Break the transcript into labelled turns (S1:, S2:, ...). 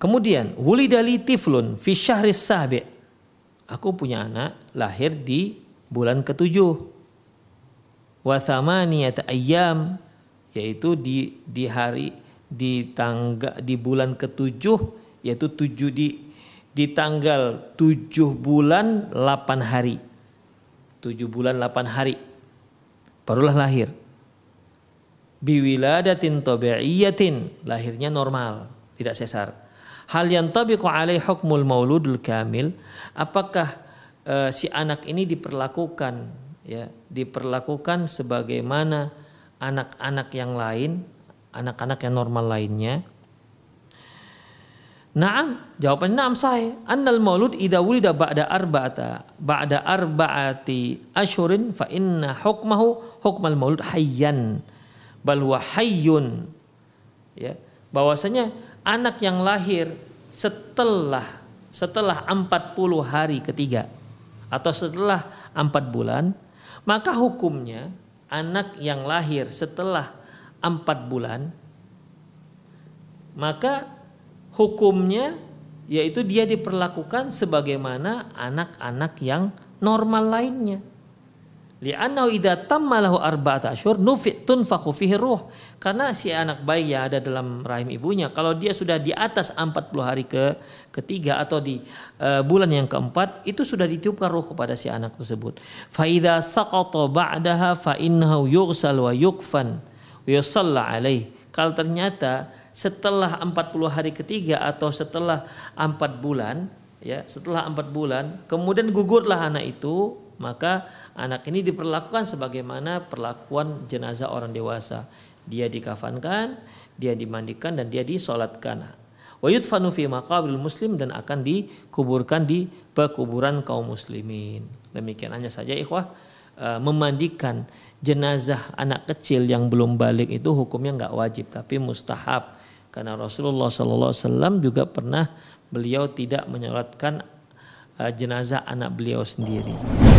S1: Kemudian wulidali tiflun fi syahris sabi. Aku punya anak lahir di bulan ketujuh. Wa thamaniyata ayyam yaitu di di hari di tangga di bulan ketujuh yaitu tujuh di di tanggal tujuh bulan delapan hari. Tujuh bulan delapan hari. Barulah lahir. Biwiladatin tabi'iyatin. Lahirnya normal. Tidak sesar hal yang tabiqu alaih hukmul mauludul kamil apakah uh, si anak ini diperlakukan ya diperlakukan sebagaimana anak-anak yang lain anak-anak yang normal lainnya Naam, jawabannya naam sahih. Annal maulud idza wulida ba'da arba'ata ba'da arba'ati ashurin fa inna hukmahu hukmal maulud hayyan bal huwa hayyun. Ya, bahwasanya anak yang lahir setelah setelah 40 hari ketiga atau setelah 4 bulan maka hukumnya anak yang lahir setelah 4 bulan maka hukumnya yaitu dia diperlakukan sebagaimana anak-anak yang normal lainnya Li'annahu idza tamma lahu arba'ata asyhur nufi tunfakhu fihi ruh. Karena si anak bayi yang ada dalam rahim ibunya kalau dia sudah di atas 40 hari ke ketiga atau di uh, bulan yang keempat itu sudah ditiupkan ruh kepada si anak tersebut. Fa idza saqata ba'daha fa innahu wa yukfan wa yusalla alaih. Kalau ternyata setelah 40 hari ketiga atau setelah 4 bulan ya, setelah 4 bulan kemudian gugurlah anak itu maka anak ini diperlakukan sebagaimana perlakuan jenazah orang dewasa. Dia dikafankan, dia dimandikan dan dia disolatkan. Wa yudfanu fi muslim dan akan dikuburkan di pekuburan kaum muslimin. Demikian hanya saja ikhwah e, memandikan jenazah anak kecil yang belum balik itu hukumnya nggak wajib tapi mustahab karena Rasulullah SAW juga pernah beliau tidak menyolatkan e, jenazah anak beliau sendiri.